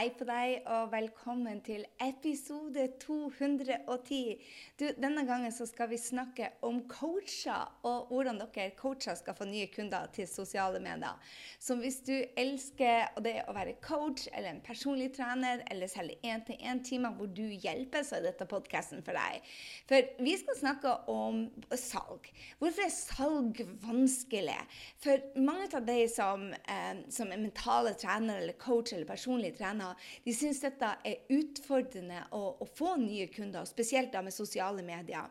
Hei på deg, og velkommen til episode 210. Du, denne gangen så skal vi snakke om coacher, og hvordan dere coacher skal få nye kunder til sosiale medier. Så hvis du elsker det å være coach eller en personlig trener, eller selge én-til-én-timer hvor du hjelper, så er dette podkasten for deg. For vi skal snakke om salg. Hvorfor er salg vanskelig? For mange av de som, eh, som er mentale trenere eller coach eller personlig trener, de syns dette er utfordrende å, å, få nye kunder, spesielt da med sosiale medier.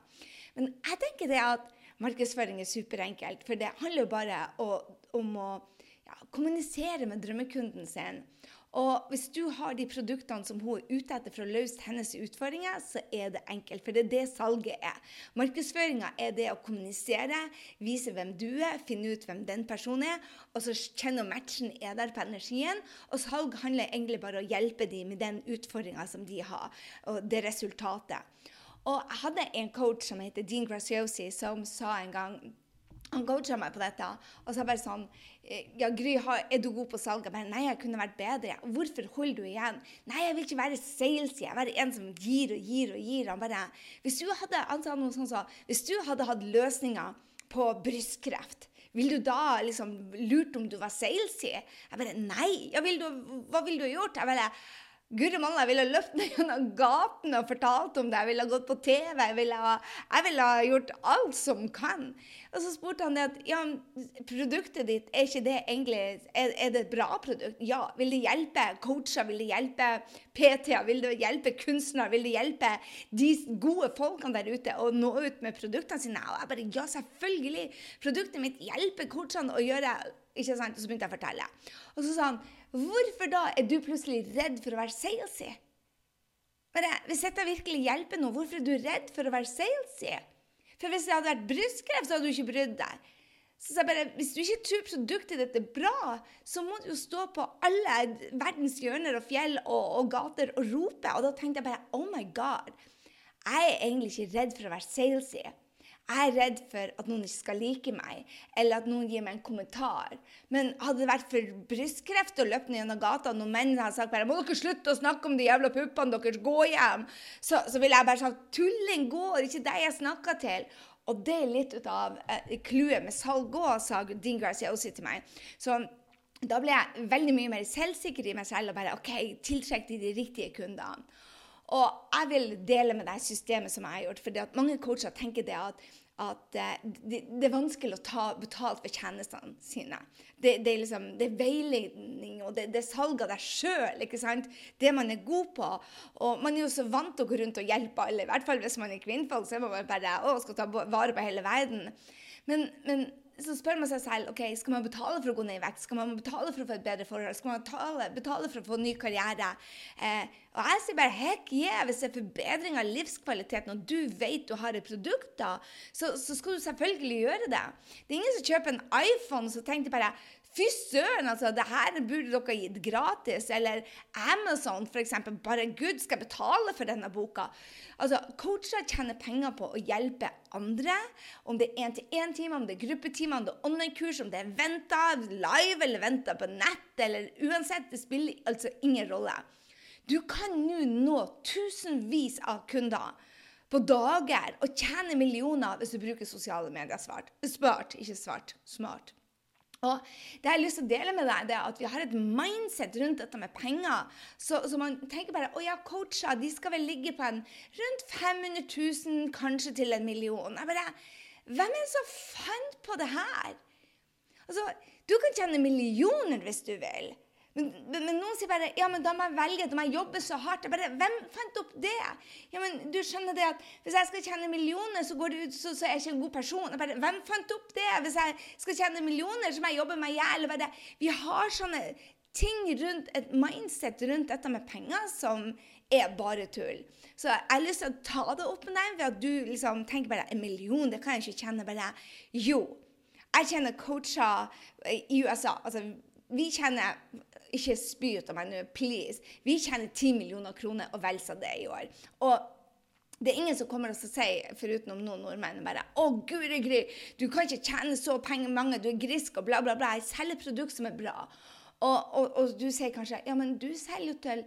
Men jeg tenker det at markedsføring er superenkelt, for det handler jo bare å, om å ja, kommunisere med drømmekunden sin. Og hvis du har de produktene som hun er ute etter for å løse hennes utfordringer, så er det enkelt. For det er det salget er. Markedsføringa er det å kommunisere, vise hvem du er, finne ut hvem den personen er, og så kjenne om matchen er der på energien. Og salg handler egentlig bare om å hjelpe dem med den utfordringa som de har, og det resultatet. Og jeg hadde en coach som heter Dean Graciosi, som sa en gang han coacha meg på dette. Og så bare sånn Ja, Gry, er du god på salg? Jeg bare Nei, jeg kunne vært bedre. Hvorfor holder du igjen? Nei, jeg vil ikke være salesy. Jeg vil være en som gir og gir og gir. Han bare Hvis du hadde, han sa noe sånt så, hvis du hadde hatt løsninger på brystkreft vil du da liksom lurt om du var salesy? Jeg bare Nei. Vil du, hva ville du gjort? Jeg bare Guri malla, jeg ville løpt ned gjennom gaten og fortalt om det. Jeg ville gått på TV. Jeg ville, jeg ville gjort alt som kan. Og så spurte han det at ja, produktet ditt, er ikke det egentlig er, er, det et bra produkt? Ja. Vil det hjelpe coacher? Vil det hjelpe PT-er? Vil det hjelpe kunstnere? Vil det hjelpe de gode folkene der ute å nå ut med produktene sine? Og jeg bare ja, selvfølgelig. Produktet mitt hjelper coachene å gjøre ikke sant? Og så begynte jeg å fortelle. Og så sa han Hvorfor da er du plutselig redd for å være salesy? Bare, hvis dette virkelig hjelper noe, hvorfor er du redd for å være salesy? For hvis det hadde vært brystkreft, så hadde du ikke brydd deg. Så jeg bare, Hvis du ikke tror produktet ditt er bra, så må du jo stå på alle verdens hjørner og fjell og, og gater og rope. Og da tenkte jeg bare Oh my God. Jeg er egentlig ikke redd for å være salesy. Jeg er redd for at noen ikke skal like meg, eller at noen gir meg en kommentar. Men hadde det vært for brystkreft og løpt ned gjennom gata, noen menn hadde sagt bare, må dere slutte å snakke om de jævla puppene deres, gå hjem, så, så ville jeg bare sagt tulling går, ikke deg jeg snakker til. Og det er litt ut av eh, clouet eh, med salg òg, sa Dean Garcia også til meg. Så da ble jeg veldig mye mer selvsikker i meg selv og bare OK, tiltrekk de, de riktige kundene. Og jeg vil dele med deg systemet som jeg har gjort. For mange coacher tenker det at, at eh, det, det, er vanskelig å ta betalt for tjenestene sine. Det, det, er, liksom, det er veiledning og det, er salg av deg sjøl. Det man er god på. Og man er jo så vant til å gå rundt og hjelpe alle. I hvert fall hvis man er kvinnfolk, så er man bare å, skal ta vare på hele verden. Men, men så spør man seg selv ok, skal man betale for å gå ned i vekt. Skal man betale for å få et bedre forhold? Skal man betale, betale for å få en ny karriere? Eh, og jeg sier bare heck yeah, hvis det er forbedring av livskvaliteten, og du vet du har et produkt, da, så, så, skal du selvfølgelig gjøre det. Det er ingen som kjøper en iPhone så tenker bare Fy søren, altså! Det her burde dere gitt gratis. Eller Amazon, f.eks. Bare Gud skal betale for denne boka. Altså, Coacher tjener penger på å hjelpe andre. Om det er én-til-én-timer, om det er gruppetimer, om det er online-kurs, om det er venta live eller venta på nett, eller uansett. Det spiller altså ingen rolle. Du kan nå nå tusenvis av kunder på dager og tjene millioner hvis du bruker sosiale medier svart. Spart, ikke svart. Smart. Og det jeg har lyst til å dele med deg, det er at vi har et mindset rundt dette med penger. Så, så man tenker bare å ja, coacher de skal vel ligge på en rundt 500 000, kanskje til en million. Jeg bare, Hvem er det som fant på det her? Altså, Du kan tjene millioner hvis du vil. Men, men, noen sier bare ja, men da må jeg velge, da må jeg jobbe så hardt. Jeg bare, Hvem fant opp det? Ja, men du skjønner det at Hvis jeg skal tjene millioner, så, går det ut, så, så er jeg ikke en god person. Jeg bare, Hvem fant opp det? Hvis jeg skal tjene millioner, så må jeg jobbe meg i hjel. Vi har sånne ting rundt et mindset rundt dette med penger som er bare tull. Så jeg har lyst til å ta det opp med deg ved at du liksom tenker bare en million, det kan jeg ikke kjenne. bare, Jo, jeg kjenner coacher i USA. altså vi kjenner ikke spy ut av meg nå, please. Vi tjener 10 millioner kroner og vel så det i år. Og det er ingen som kommer og sier, foruten noen nordmenn, bare 'Å, guri gry, du kan ikke tjene så penger mange, du er grisk', og bla, bla, bla. Jeg selger produkt som er bra. Og, og, og, du sier kanskje ja, men du selger jo til,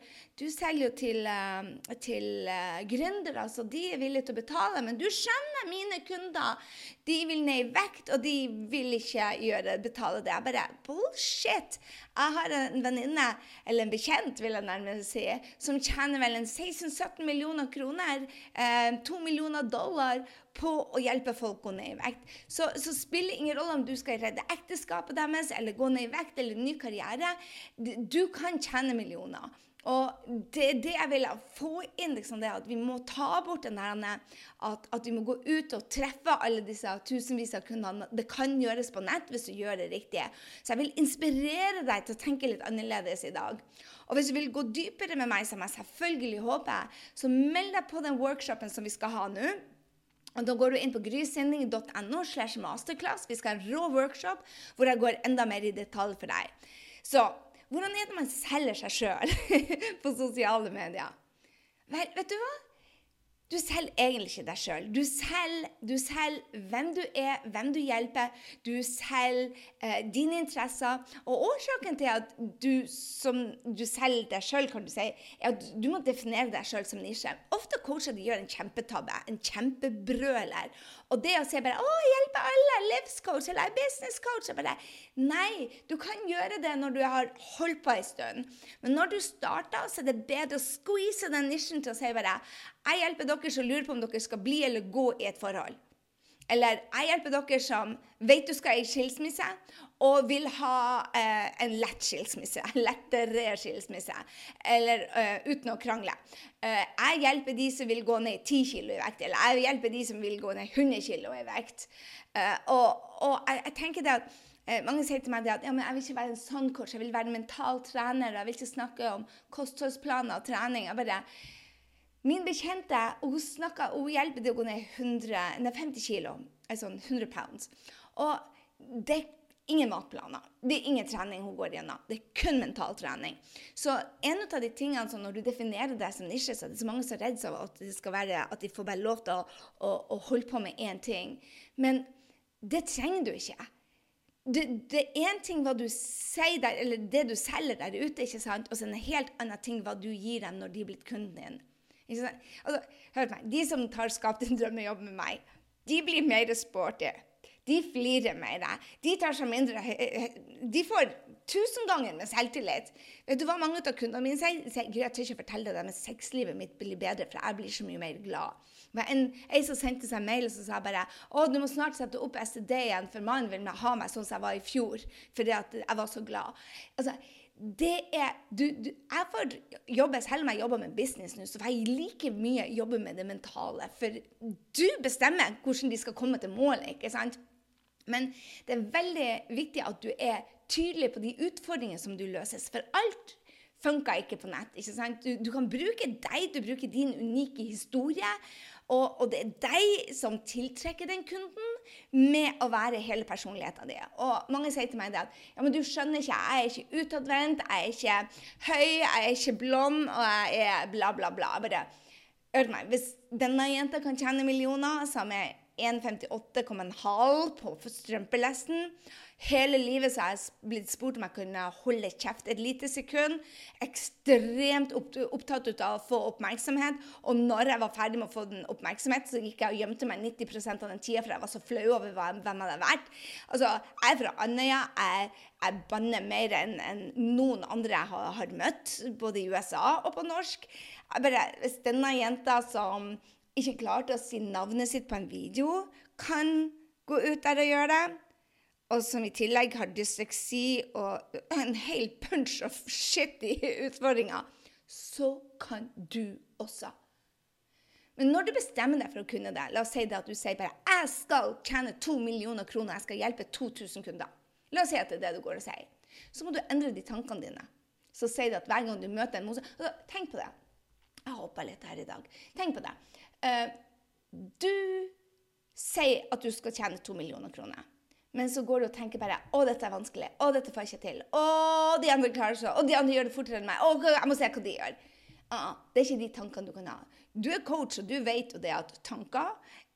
selger jo til, uh, til uh, gründere, så de er villige til å betale. Men du skjønner, mine kunder de vil ned i vekt, og de vil ikke gjøre, betale det. Jeg bare bullshit! Jeg har en venninne, eller en bekjent, vil jeg nærmest si, som tjener vel en 16-17 millioner kroner, eh, 2 millioner dollar på å hjelpe folk å gå ned i vekt. Så, så spiller ingen rolle om du skal redde ekteskapet deres eller gå ned i vekt eller ny karriere. Du kan tjene millioner. Og det, det jeg vil få inn, liksom det at vi må ta bort den der at, at, vi må gå ut og treffe alle disse tusenvis av kundene. Det kan gjøres på nett hvis du gjør det riktig. Så jeg vil inspirere deg til å tenke litt annerledes i dag. Og hvis du vil gå dypere med meg, som jeg selvfølgelig håper, så meld deg på den workshopen som vi skal ha nå. Og Da går du inn på grysynding.no slash masterclass. Vi skal ha en rå workshop hvor jeg går enda mer i detalj for deg. Så hvordan er det man selger seg sjøl på sosiale medier? Vel, vet du hva? Du selger egentlig ikke deg sjøl. Du, du, selger hvem du er, hvem du hjelper. Du selger eh, dine interesser. Og årsaken til at du, som, du selger deg sjøl, kan du si, er at du må definere deg sjøl som nisje. Ofte coacher de gjør en kjempetabbe, en kjempebrøler. Og det å si bare 'Å, hjelpe alle! Livscoach eller business coach' bare, Nei, du kan gjøre det når du har holdt på en stund. Men når du starter, så er det bedre å squeeze den nisjen til å si bare jeg hjelper dere som lurer på om dere skal bli eller gå i et forhold. Eller jeg hjelper dere som vet du skal i skilsmisse, og vil ha eh, en lett skilsmisse. Lettere skilsmisse. Eller eh, uten å krangle. Eh, jeg hjelper de som vil gå ned 10 kg i vekt. Eller jeg hjelper de som vil gå ned 100 kg i vekt. Uh, og, og jeg, jeg, tenker det at mange sier til meg at ja, jeg vil ikke være en sånn coach, jeg vil være en mental trener. Jeg vil ikke snakke om kostholdsplaner og trening. Jeg bare Min bekjente hun, snakker, hun hjelper til å gå ned 100, nei, 50 kilo, altså 100 pounds. Og det er ingen matplaner. Det er ingen trening hun går gjennom. Det er kun mental trening. Så en av de tingene som når du definerer deg som nisje, så er det så mange som er redd for at, det skal være, at de får bare lov til å, å, å holde på med én ting. Men det trenger du ikke. Det, det er én ting hva du sier der, eller det du selger der ute, ikke sant? og så en helt annen ting hva du gir dem når de er blitt kunden din. Altså, hør meg, De som tar Skap din drømmejobb med meg, de blir mer sporty. De flirer mer. De tar seg mindre De får tusenganger med selvtillit. Vet du hva mange av kundene mine sier? Sier jeg tør ikke fortelle deg, men sexlivet mitt blir bedre, for jeg blir så mye mer glad. En, en som sendte seg mail og sa bare å, du må snart sette opp STD igjen, for mannen vil ha meg sånn som jeg var i fjor, fordi jeg var så glad. Altså, det er du, du, Jeg får jobbe, Selv om jeg jobber med business nå, så får jeg like mye jobbe med det mentale. For du bestemmer hvordan de skal komme til målet. ikke sant? Men det er veldig viktig at du er tydelig på de utfordringene som du løses. For alt funker ikke på nett. ikke sant? Du, du kan bruke deg, du bruker din unike historie. Og, og, det er deg som tiltrekker den kunden med å være hele personligheten din. Og mange sier til meg det at ja, men du skjønner ikke, jeg er ikke utadvendt, jeg er ikke høy, jeg er ikke blond, og jeg er bla, bla, bla. Bare hør meg. Hvis denne jenta kan tjene millioner, som er 1,58,5 på strømpelesten. Hele livet så har jeg blitt spurt om jeg kunne holde kjeft et lite sekund. Ekstremt opptatt av å få oppmerksomhet. Og når jeg var ferdig med å få den oppmerksomhet, så gikk jeg og gjemte meg 90% av den tida, for jeg var så flau over hvem jeg hadde vært. Altså, jeg er fra Andøya. Jeg, jeg banner mer enn en noen andre jeg har, har, møtt, både i USA og på norsk. Jeg bare, hvis denne jenta som ikke klarte å si navnet sitt på en video, kan gå ut der og gjøre det. Og som i tillegg har dysleksi og en hel punch of shit i utfordringer, så kan du også. Men når du bestemmer deg for å kunne det, la oss si det at du sier bare 'Jeg skal tjene to millioner kroner, jeg skal hjelpe 2000 kunder'. La oss si at det er det du går og sier. Så må du endre de tankene dine. Så sier du at hver gang du møter en altså, Tenk på det. Jeg hoppa litt her i dag. Tenk på det. Uh, du sier at du skal tjene to millioner kroner. Men så går du og tenker bare 'Å, dette er vanskelig. Å, dette får jeg ikke til. Å, de andre klarer seg. Å, de andre gjør det fortere enn meg. Å, jeg må se hva de gjør.' Uh, det er ikke de tankene du kan ha. Du er coach, og du vet jo det at tanker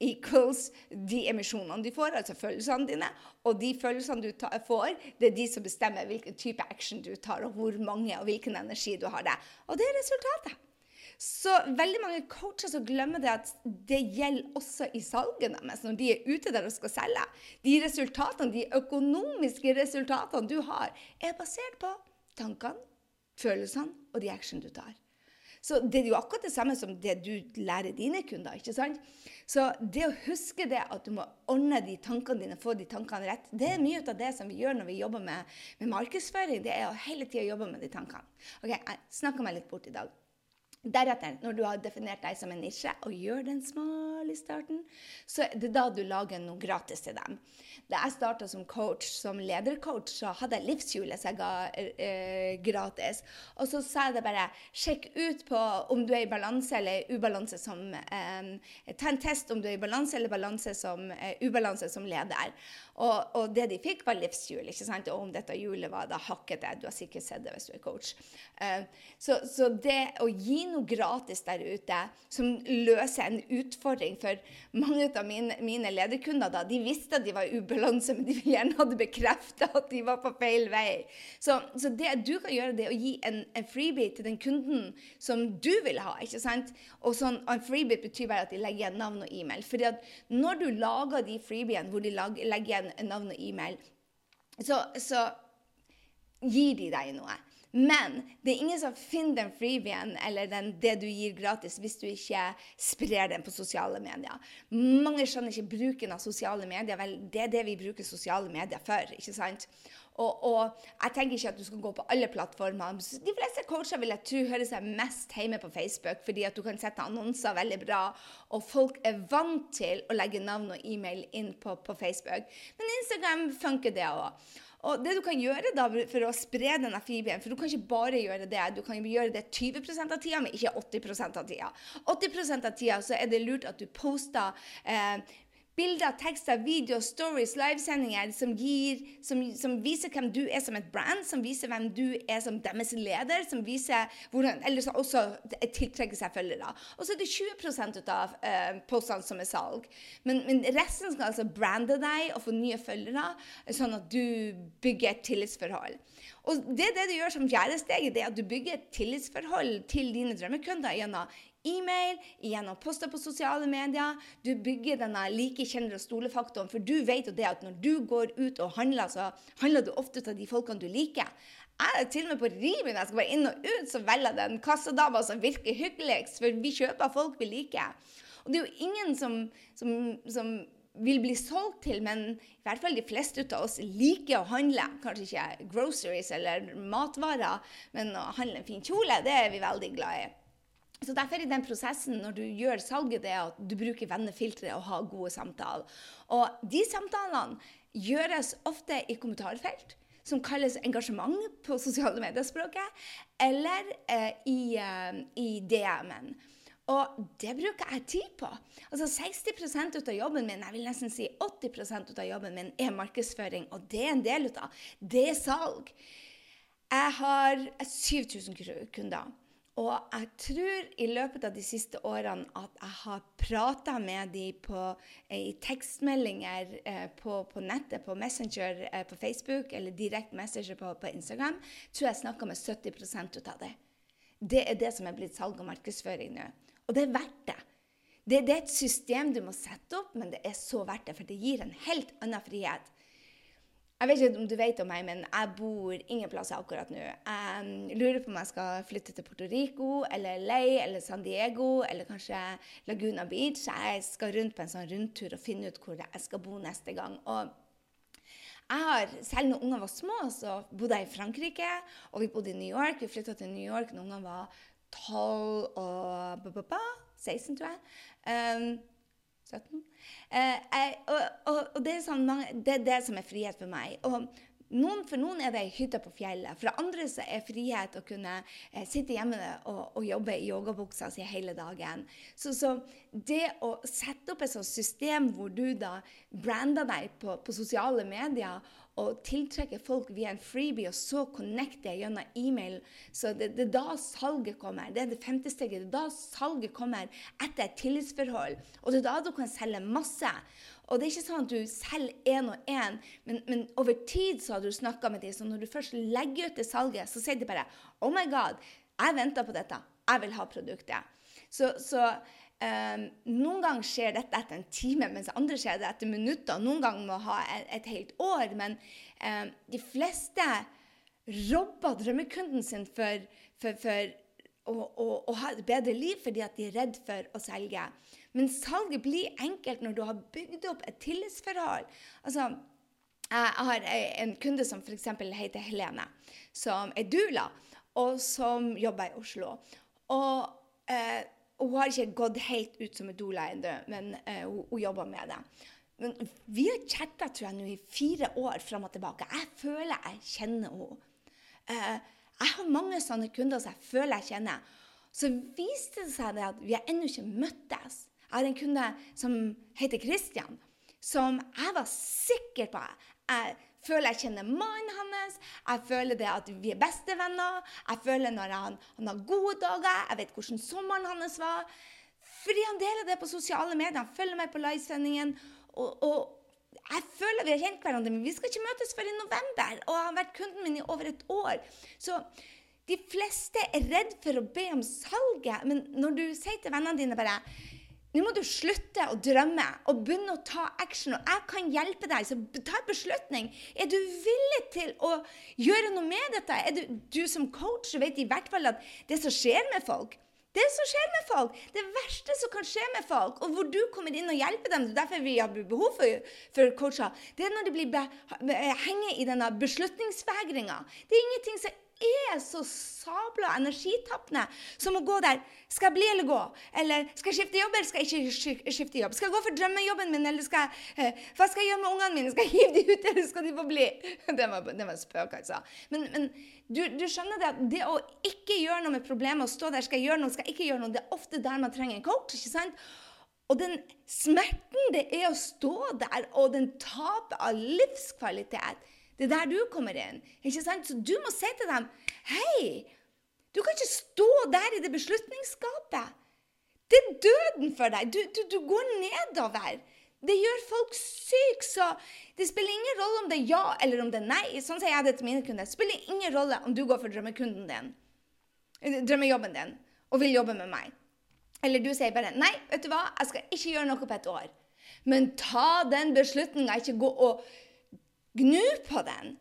equals de emisjonene du får, altså følelsene dine. Og de følelsene du får, det er de som bestemmer hvilken type action du tar, og hvor mange og hvilken energi du har der. Og det er resultatet. Så veldig mange coacher så glemmer det at det gjelder også i salget deres når de er ute der og skal selge. De resultatene, de økonomiske resultatene du har, er basert på tankene, følelsene og de action du tar. Så det er jo akkurat det samme som det du lærer dine kunder. ikke sant? Så det å huske det at du må ordne de tankene dine, få de tankene rett, det er mye av det som vi gjør når vi jobber med, med markedsføring. Det er å hele tida jobbe med de tankene. Ok, Jeg snakka meg litt bort i dag. Deretter, når du har definert deg som en nisje, og gjør den smal i starten, så er det da du lager noe gratis til dem. Da jeg starta som coach, som ledercoach, så hadde jeg livshjulet som jeg ga eh, gratis. Og så sa jeg det bare Sjekk ut på om du er i balanse eller ubalanse som eh, Ta en test om du er i balanse eller balanse som, eh, ubalanse som leder. Og, og, det de fikk, var livshjul. ikke sant? Og om dette hjulet var da hakkete. Du har sikkert sett det hvis du er coach. Uh, så, så, det å gi noe gratis der ute som løser en utfordring for mange av mine, mine lederkunder, da, de visste at de var i ubalanse, men de vil gjerne ha det bekrefta at de var på feil vei. Så, så, det du kan gjøre, det er å gi en, en freebie til den kunden som du vil ha. ikke sant? Og sånn, en freebie betyr bare at de legger igjen navn og e-mail. Fordi at når du lager de freebiene hvor de lag, legger igjen navn og e-mail, så, så gir de deg noe. Men det er ingen som finner den freebien eller den, det du gir gratis, hvis du ikke sprer den på sosiale medier. Mange skjønner ikke bruken av sosiale medier. Vel, det er det vi bruker sosiale medier for. ikke sant? Og, og, jeg tenker ikke at du skal gå på alle plattformer. De fleste coacher vil jeg tro hører seg mest hjemme på Facebook, fordi at du kan sette annonser veldig bra, og folk er vant til å legge navn og e-mail inn på, på Facebook. Men Instagram funker det òg. Og det du kan gjøre da for å spre denne fibien, For du kan ikke bare gjøre det. Du kan gjøre det 20 av tida, men ikke 80 av tida. 80 av tida så er det lurt at du poster eh, Bilder, tekster, videoer, stories, livesendinger som, som, som, viser hvem du er som et brand, som viser hvem du er som deres leder, som viser hvordan, eller også tiltrekker seg følgere. Og så er det 20 av uh, postene som er salg. Men, men, resten skal altså brande deg og få nye følgere, sånn at du bygger et tillitsforhold. Og det, det du gjør som fjerde steget, det er at du bygger et tillitsforhold til dine drømmekunder gjennom e-mail, gjennom poster på sosiale medier. Du bygger denne like kjenner og stole-faktoren, for du vet jo det at når du går ut og handler, så handler du ofte av de folkene du liker. Jeg er til og med på Rimi når jeg skal bare inn og ut, så velger jeg den kassadama som virker hyggeligst, for vi kjøper folk vi liker. Og det er jo ingen som, som, som vil bli solgt til, men i hvert fall de fleste av oss liker å handle. Kanskje ikke groceries eller matvarer, men å handle en fin kjole, det er vi veldig glad i. Så Derfor er den prosessen når du gjør salget, det at du bruker vennefilteret og har gode samtaler. Og de samtalene gjøres ofte i kommentarfelt, som kalles engasjement på sosiale medier-språket, eller eh, i, eh, i DM-en. Og det bruker jeg tid på. Altså 60% av jobben min, jeg vil nesten si 80% av jobben min, er markedsføring. Og det er en del av det er salg. Jeg har 7000 kunder. Og jeg tror i løpet av de siste årene at jeg har prata med dem eh, i tekstmeldinger eh, på, på, nettet, på Messenger eh, på Facebook eller direkte Messenger på, på Instagram. tror jeg snakka med 70% av det. Det er det som er blitt salg og markedsføring nå. Og det er verdt det. det. Det er et system du må sette opp, men det er så verdt det, for det gir en helt annen frihet. Jeg vet ikke om du vet om meg, men jeg bor ingen plasser akkurat nå. Jeg lurer på om jeg skal flytte til Puerto Rico eller LA eller San Diego eller kanskje Laguna Beach. Jeg skal rundt på en sånn rundtur og finne ut hvor jeg skal bo neste gang. Og jeg har, Selv når ungene var små, så bodde jeg i Frankrike, og vi bodde i New York. Vi flytta til New York når ungene var 12 og ba, ba, ba, 16, tror jeg. Um, 17. Eh, og, og, og det, er sånn, det, det som er frihet for meg. Og noen, for noen er det ei hytte på fjellet. For andre så er frihet å kunne eh, sitte hjemme og, og, jobbe i yogabuksa si hele dagen. Så, så, det å sette opp et sånt system hvor du da brander deg på, på sosiale medier å tiltrekke folk via en freebie, og så connecte gjennom e-mail. Så det, det, er da salget kommer. Det er det femte steget. Det er da salget kommer etter et tillitsforhold. Og det er da du kan selge masse. Og det er ikke sånn at du selger én og én, men, men, over tid så har du snakka med dem. Så når du først legger ut det salget, så sier de bare Oh my God, jeg venter på dette. Jeg vil ha produktet. Så, så Um, noen ganger skjer dette etter en time, mens andre skjer det etter minutter. Noen ganger må ha et, et helt år. Men um, de fleste robber drømmekunden sin for, for, for å, å, å, ha et bedre liv fordi at de er redd for å selge. Men salget blir enkelt når du har bygd opp et tillitsforhold. Altså, jeg har en kunde som f.eks. heter Helene, som er dula, og som jobber i Oslo. Og eh, hun har ikke gått helt ut som en doula ennå, men uh, hun, hun, jobber med det. Men vi har chatta tror jeg, i fire år fram og tilbake. Jeg føler jeg kjenner henne. Uh, jeg har mange sånne kunder som jeg føler jeg kjenner. Så viste det seg det at vi har ennå ikke møttes. Jeg har en kunde som heter Christian, som jeg var sikker på jeg føler jeg kjenner mannen hans. Jeg føler det at vi er bestevenner. Jeg føler når han, han har gode dager. Jeg vet hvordan sommeren hans var. Fordi han deler det på sosiale medier. Han følger meg på livesendingen. Og, og, jeg føler vi har kjent hverandre, men vi skal ikke møtes før i november. Og han har vært kunden min i over et år. Så de fleste er redd for å be om salget. Men når du sier til vennene dine bare nå må du slutte å drømme og begynne å ta action. Og jeg kan hjelpe deg, så ta en beslutning. Er du villig til å gjøre noe med dette? Du, du som coach vet i hvert fall at det som skjer med folk det som skjer med folk, det verste som kan skje med folk, og hvor du kommer inn og hjelper dem, det er derfor vi har behov for, for coacher, det er når de blir be, henger i denne beslutningsvegringa. Det er ingenting som er så sabla energitappende som å gå der. Skal jeg bli eller gå? Eller skal jeg skifte jobb eller skal jeg ikke skifte jobb? Skal jeg gå for drømmejobben min, eller skal jeg, eh, hva skal jeg gjøre med ungene mine? Skal jeg hive dem ut, eller skal de få bli? Det var, det var spøk, altså. Men, men du, du, skjønner det at det å ikke gjøre noe med problemet, å stå der, skal jeg gjøre noe, skal jeg ikke gjøre noe, det er ofte der man trenger en coach. ikke sant? Og den smerten det er å stå der, og den tapet av livskvalitet det er der du kommer inn. Ikke sant? Så du må si til dem Hei, du kan ikke stå der i det beslutningsskapet. Det er døden for deg. Du, du, du går nedover. Det gjør folk syke, så det spiller ingen rolle om det er ja eller om det er nei. Sånn sier jeg det til mine kunder. Det spiller ingen rolle om du går for drømmekunden din, drømmejobben din og vil jobbe med meg. Eller du sier bare 'Nei, vet du hva, jeg skal ikke gjøre noe på et år'. Men ta den beslutninga. Ikke gå og Gnu på den.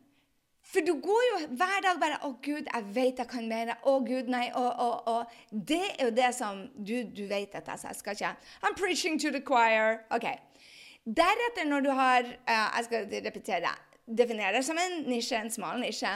For du går jo hver dag bare 'Å, Gud, jeg vet jeg kan mer.' 'Å, Gud, nei.' Å, å, å. Det er jo det som Du, du vet at jeg skal ikke I'm preaching to the choir. OK. Deretter, når du har uh, Jeg skal repetere. Definere som en nisje, en smal nisje.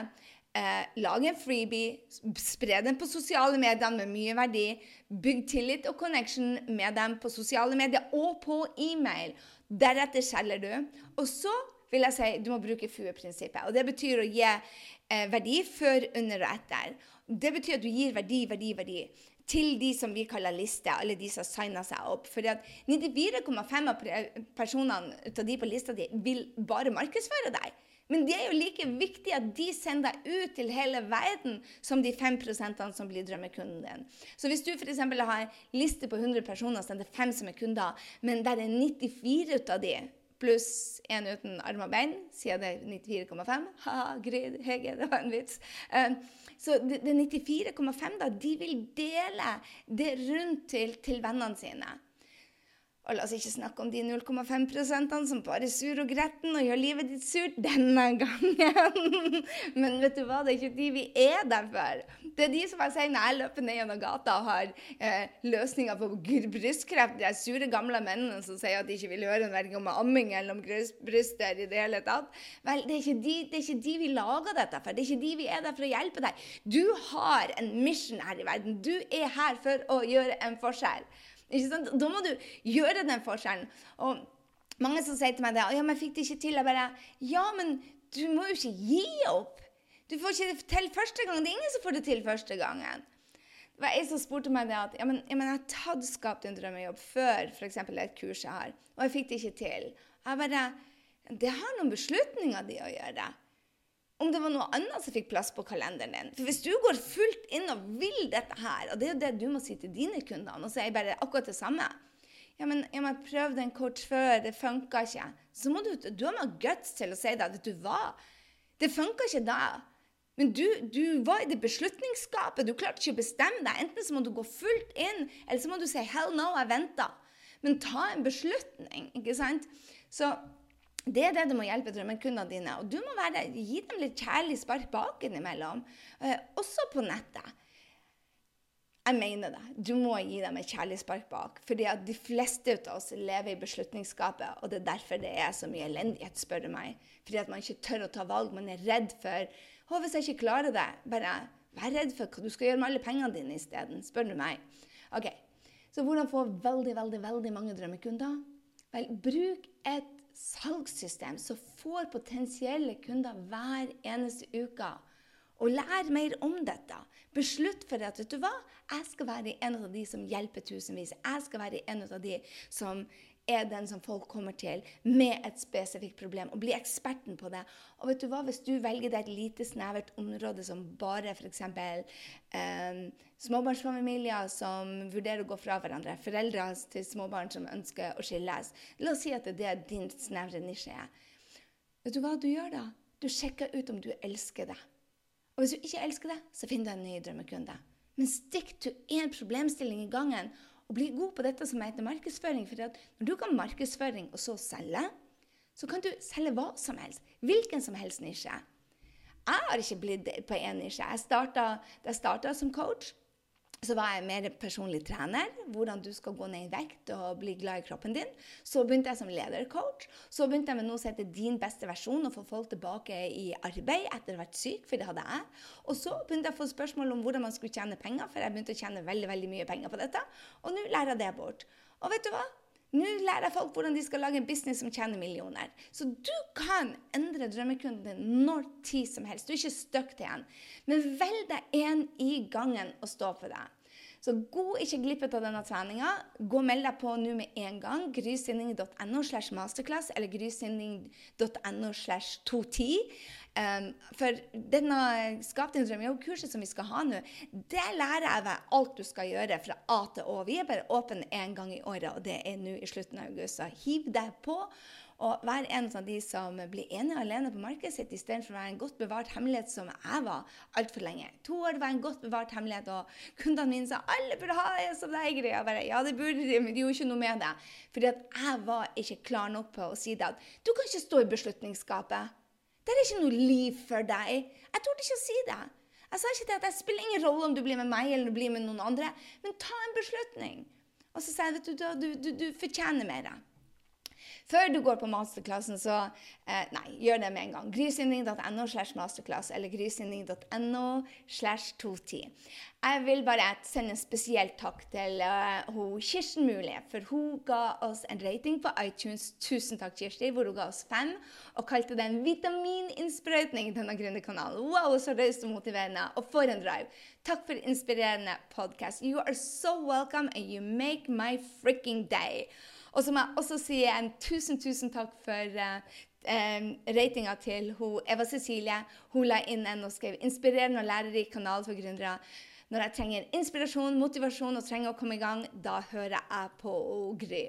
Uh, lag en freebie. Spre den på sosiale medier med mye verdi. Bygg tillit og connection med dem på sosiale medier og på e-mail. Deretter selger du. Og så vil jeg si du må bruke FUE-prinsippet. Og Det betyr å gi eh, verdi før, under og etter. Det betyr at du gir verdi, verdi, verdi til de som vi kaller liste, alle de som signer seg opp. For 94,5 av personene av de på lista di vil bare markedsføre deg. Men det er jo like viktig at de sender deg ut til hele verden som de 5% som blir drømmekunden din. Så hvis du f.eks. har en liste på 100 personer, så er det 5 som er kunder, men der er 94 av de pluss en uten arm og bein, siden det er 94,5. Ha-ha, Grid Hege, det var en vits. Um, så det, det 94,5 da, de vil dele det rundt til, til vennene sine. Og la oss ikke snakke om de 0,5% som bare er sur og gretten og gjør livet ditt surt denne gangen. Men vet du hva, det er ikke de vi er der for. Det er de som jeg sier når jeg løper ned gjennom gata og har eh, løsninger på brystkreft. De sure, gamle mennene som sier at de ikke vil høre verken om amming eller om bryster i det hele tatt. Vel, det er, de, det er, ikke de, vi lager dette for. Det er ikke de vi er der for å hjelpe deg. Du har en mission her i verden. Du er her for å gjøre en forskjell. Da må du gjøre den forskjellen. Og mange som sier til meg det, ja, men fikk det ikke til. Jeg bare Ja, men du må jo ikke gi opp. Du får ikke det til første gang. Det er ingen som får det til første gangen. Det var ei som spurte meg det at ja, men, ja, men jeg tatt skapt en drømmejobb før f.eks. et kurs jeg har, og jeg fikk det ikke til. Jeg bare Det har noen beslutninger de å gjøre. Om det var noe annet som fikk plass på kalenderen din. For hvis du går fullt inn og vil dette her, og det er jo det du må si til dine kunder, og så er jeg bare akkurat det samme ja, men jeg må prøve en coach før, det funka ikke. Så må du, du har guts til å si det. Vet du hva? Det funka ikke da. Men du, du, var i det beslutningsskapet. Du klarte ikke å bestemme deg. Enten så må du gå fullt inn, eller så må du si 'hell no, jeg venter'. Men ta en beslutning. ikke sant? Så det er det du må hjelpe drømmekundene dine. Og du må være, gi dem litt kjærlig spark bak innimellom. Eh, også på nettet. Jeg mener det. Du må gi dem et kjærlig spark bak. Fordi at de fleste av oss lever i beslutningsskapet, og det er derfor det er så mye elendighet, spør du meg. Fordi at man ikke tør å ta valg. Man er redd for Å, hvis jeg ikke klarer det, bare vær redd for hva du skal gjøre med alle pengene dine isteden. Spør du meg. Ok, Så hvordan få veldig, veldig, veldig mange drømmekunder? Vel, bruk et salgssystem som får potensielle kunder hver eneste uke. Og lær mer om dette. Beslutt for at vet du hva, jeg skal være en av de som hjelper tusenvis. Jeg skal være en av de som er den som folk kommer til med et spesifikt problem, og bli eksperten på det. Og vet du hva, Hvis du velger deg et lite, snevert område som bare f.eks. Eh, småbarnsfamilier som vurderer å gå fra hverandre, foreldre til småbarn som ønsker å skilles La oss si at det er din snevre nisje. Vet du hva du gjør da? Du sjekker ut om du elsker det. Og hvis du ikke elsker det, så finner du en ny drømmekunde. Men stikk til én problemstilling i gangen, og bli god på dette som heter markedsføring. For når du kan markedsføring og så selge, så kan du selge hva som helst. Hvilken som helst nisje. Jeg har ikke blitt på én nisje. Jeg startet, da jeg starta som coach, så var jeg mer personlig trener, hvordan du skal gå ned i vekt og bli glad i kroppen din. Så begynte jeg som ledercoach. Så begynte jeg med noe som heter Din beste versjon, å få folk tilbake i arbeid etter å ha vært syk, for det hadde jeg. Og så begynte jeg å få spørsmål om hvordan man skulle tjene penger, for jeg begynte å tjene veldig, veldig mye penger på dette. Og nå lærer jeg det bort. Og vet du hva? Nå lærer jeg folk hvordan de skal lage en business som tjener millioner. Så du kan endre drømmekunden din når tid som helst. Du er ikke stuck til en. Men velg deg én i gangen og stå for det. Så gå ikke glipp av denne treninga. Gå og Meld deg på nå med en gang. grysynding.no slash masterclass eller grysynding.no slash 210. Um, for denne Skap din drømmejobb-kurset som vi skal ha nå, det lærer jeg deg alt du skal gjøre fra A til Å. Vi er bare åpne én gang i året, og det er nå i slutten av august. Så hiv deg på. Og hver en av de som blir ene alene på markedet sitt, istedenfor å være en godt bevart hemmelighet som jeg var altfor lenge. To år var en godt bevart hemmelighet, og kundene mine sa alle burde ha det som deg. Jeg bare, ja, det burde de, men de gjorde ikke noe med det. Fordi at jeg var ikke klar nok på å si det at du kan ikke stå i beslutningsskapet. Det er ikke noe liv for deg. Jeg torde ikke å si det. Jeg sa ikke til at det spiller ingen rolle om du blir med meg eller du blir med noen andre, men ta en beslutning. Og så sier jeg at du, du, du, du fortjener mer. Før du går på masterklassen, så eh, nei, gjør det med en gang. Grysynding.no slash masterclass eller grysynding.no slash 210. Jeg vil bare sende en spesiell takk til uh, Kirsten Mulig, for hun ga oss en rating på iTunes. Tusen takk, Kirsti, hvor hun ga oss fem og kalte det en vitamininnsprøytning i denne gründerkanalen. Wow, så raust og motiverende. Og for en drive. Takk for inspirerende podkast. You are so welcome, and you make my freaking day. Og så må jeg også si en tusen, tusen takk for uh, um, ratinga til hun, Eva Cecilie. Hun la inn en og skrev 'inspirerende og lærerik kanal for gründere'. Når jeg trenger inspirasjon, motivasjon og trenger å komme i gang, da hører jeg på Gry.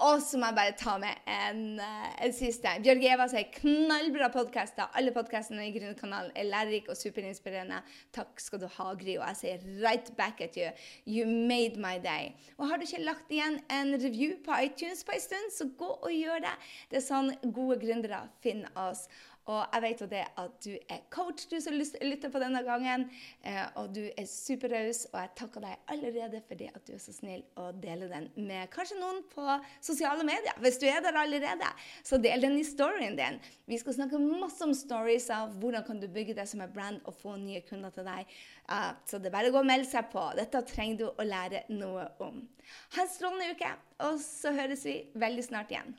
Og så må jeg bare ta med en, eh, en siste. Bjørg Eva sier knallbra podkaster. Alle podkastene i Gründerkanalen er lærerike og superinspirerende. Takk skal du ha, Gry. Og jeg sier right back at you. You made my day. Og har du ikke lagt igjen en review på iTunes på en stund, så gå og gjør det. Det er sånn gode gründere finner oss. Og jeg vet jo det at du er coach, du som lytter på denne gangen. Eh, og du er superraus, og jeg takker deg allerede for det at du er så snill å dele den med kanskje noen på sosiale medier. Hvis du er der allerede, så del den i storyen din. Vi skal snakke masse om stories av hvordan kan du bygge deg som er brand og få nye kunder til deg. Uh, så det er bare å gå og melde seg på. Dette trenger du å lære noe om. Ha en strålende uke, og så høres vi veldig snart igjen.